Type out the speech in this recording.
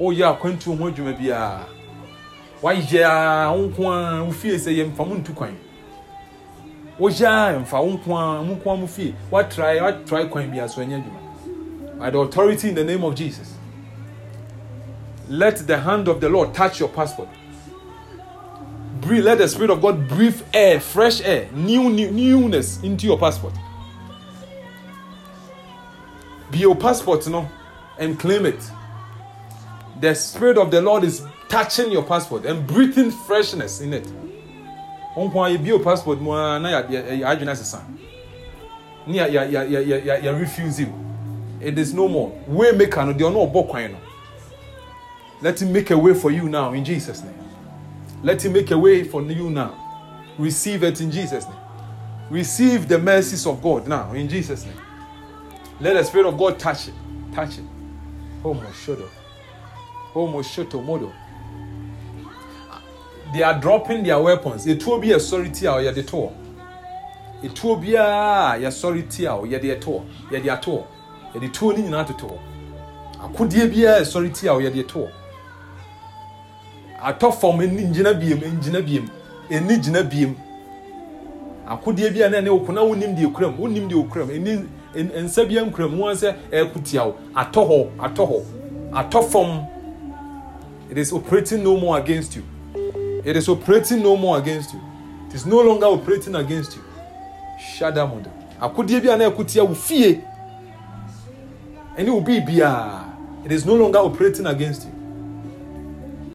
woyɛ akwantuo ho adwuma biara wayɛ a wo nko a wo fie sɛ yɛmfa mo ntu kwan. Woyɛ a mfa wo nko a mo nko a mo fie. Watrae watrae kwan bi so ɛnyɛ adwuma. By the authority in the name of jesus. Let the hand of the lord touch your passport. Breathe let the spirit of god breathe air fresh air new, new newness into your passport. Be your passport no and claim it the spirit of the lord is touching your passport and breathing freshness in it. Ɔnko a yɛbie your passport mu a na yɛadwene asesa. Ne yɛ refuse you it is no more. Way maker no deɛ ɔno ɔbɔ kwan no. Let him make a way for you now in jesus name. Let him make a way for you now. Receive it in jesus name. Receive the mercies of god now in jesus name. Let the spirit of god touch it. Touch it. Oh, homo shodo homo shoto modo they are dropping their weapons. Etuo bi yɛ sɔre ti a yɛde toɔ etuo biara yɛ sɔre ti a yɛde toɔ yɛde atoɔ yɛde tuo ne nyinaa toto hɔ akodeɛ biara yɛ sɔre ti a yɛde toɔ atɔ fam eni gyina biem gyina biem eni gyina biem. Akodeɛ biara na ɛne okun na wonim deɛ okuram wonim deɛ okuram eni nsa bi nkuram mu sɛ ɛkutia wo atɔ hɔ atɔ hɔ atɔ fam it is operating no more against you. It is operating no more against you. It is no longer operating against you. Shadamodo. Akodie bi ana ekutia wo fie. Ɛne obi bia. It is no longer operating against you.